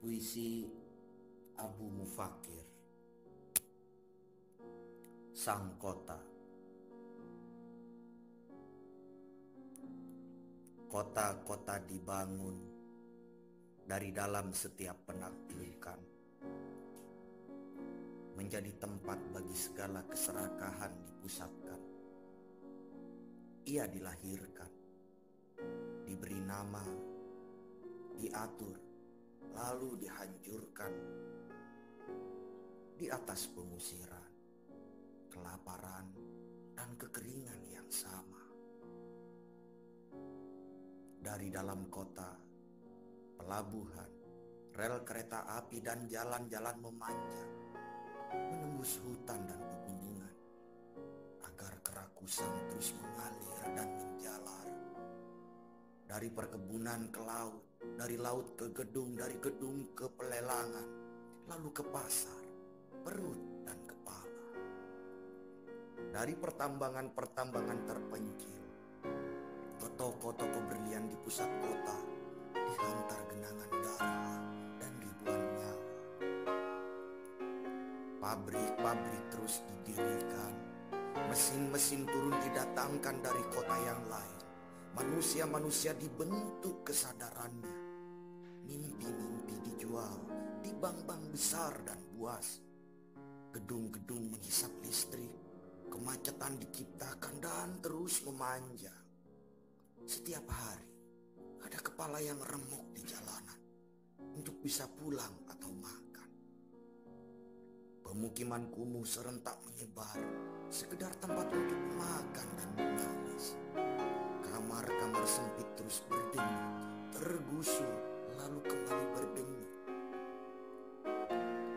Puisi Abu Mufakir. Sang Kota. Kota-kota dibangun dari dalam setiap penaklukan. Menjadi tempat bagi segala keserakahan dipusatkan. Ia dilahirkan, diberi nama, diatur, lalu dihancurkan di atas pengusiran, kelaparan, dan kekeringan yang sama. Dari dalam kota, pelabuhan, rel kereta api, dan jalan-jalan memanjang, menembus hutan dan pegunungan, agar kerakusan terus mengalir dan menjalar. Dari perkebunan ke laut, dari laut ke gedung, dari gedung ke pelelangan, lalu ke pasar, perut, dan kepala. Dari pertambangan-pertambangan terpencil, ke toko-toko berlian di pusat kota, dihantar genangan darah dan ribuan nyawa. Pabrik-pabrik terus didirikan, mesin-mesin turun didatangkan dari kota yang lain. Manusia-manusia dibentuk kesadarannya. Mimpi-mimpi dijual di bank-bank besar dan buas. Gedung-gedung menghisap listrik, kemacetan diciptakan dan terus memanjang. Setiap hari ada kepala yang remuk di jalanan untuk bisa pulang atau makan. Pemukiman kumuh serentak menyebar, sekedar tempat untuk tergusur, lalu kembali berdenyut.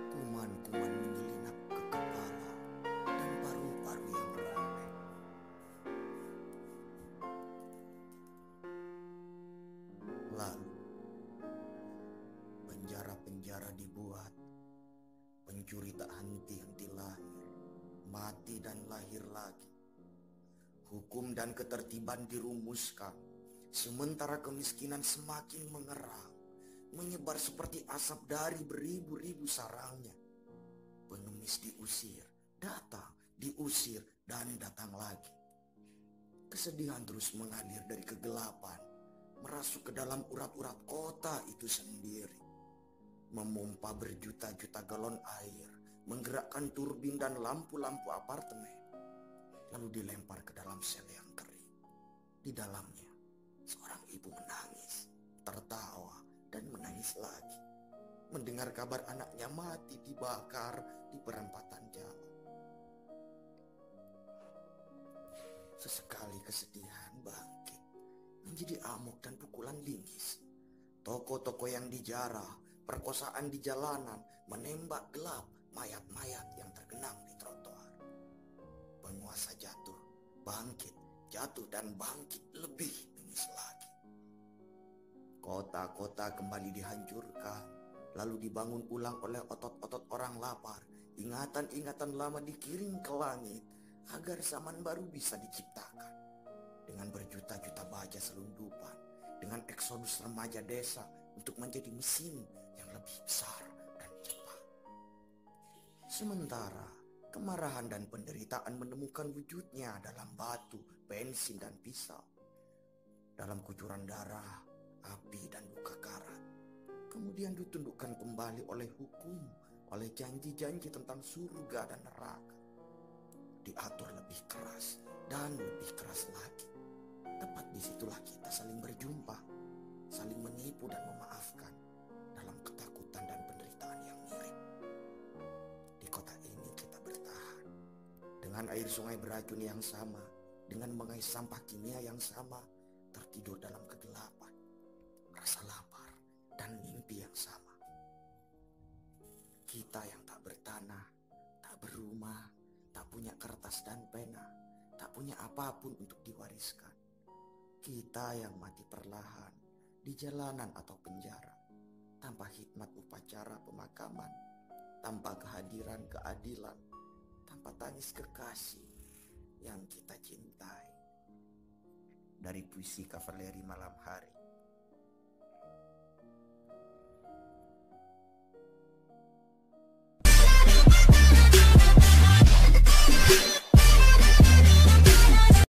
Kuman-kuman menyelinap ke kepala dan paru-paru yang robek. Lalu, penjara-penjara dibuat, pencuri tak henti henti lahir, mati dan lahir lagi. Hukum dan ketertiban dirumuskan, sementara kemiskinan semakin mengerang, menyebar seperti asap dari beribu-ribu sarangnya. Pengemis diusir, datang, diusir, dan datang lagi. Kesedihan terus mengalir dari kegelapan, merasuk ke dalam urat-urat kota itu sendiri. Memompa berjuta-juta galon air, menggerakkan turbin dan lampu-lampu apartemen. Lalu dilempar ke dalam sel yang kering. Di dalamnya, seorang ibu menangis, tertawa, dan menangis lagi. Mendengar kabar anaknya mati dibakar di perempatan jalan. Sesekali kesedihan bangkit menjadi amuk dan pukulan linggis. Toko-toko yang dijarah, perkosaan di jalanan, menembak gelap mayat-mayat yang tergenang di trotoar. Penguasa jatuh, bangkit, jatuh dan bangkit lebih bengis lagi. Kota-kota kembali dihancurkan, lalu dibangun ulang oleh otot-otot orang lapar. Ingatan-ingatan lama dikirim ke langit agar zaman baru bisa diciptakan. Dengan berjuta-juta baja selundupan, dengan eksodus remaja desa untuk menjadi mesin yang lebih besar dan cepat. Sementara kemarahan dan penderitaan menemukan wujudnya dalam batu, bensin, dan pisau. Dalam kucuran darah, api, dan luka karat. Kemudian ditundukkan kembali oleh hukum, oleh janji-janji tentang surga dan neraka. Diatur lebih keras dan lebih keras lagi. Tepat di situlah kita saling berjumpa, saling menipu dan memaafkan dalam ketakutan dan penderitaan yang mirip. Di kota ini kita bertahan dengan air sungai beracun yang sama, dengan mengais sampah kimia yang sama, tertidur dalam kegelapan, rasa lapar dan mimpi yang sama. Kita yang tak bertanah, tak berumah, tak punya kertas dan pena, tak punya apa pun untuk diwariskan. Kita yang mati perlahan di jalanan atau penjara, tanpa hikmat upacara pemakaman, tanpa kehadiran keadilan, tanpa tangis kekasih yang kita cintai. Dari puisi kavaleri malam hari,